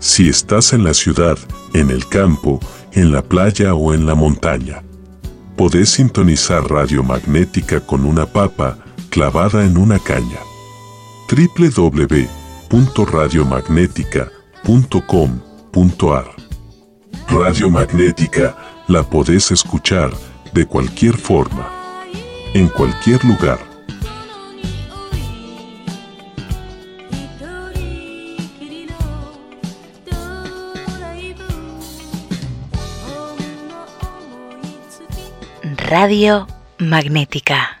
Si estás en la ciudad, en el campo, en la playa o en la montaña, podés sintonizar radiomagnética con una papa clavada en una caña. www.radiomagnética.com.ar Radiomagnética la podés escuchar de cualquier forma, en cualquier lugar. Radio Magnética.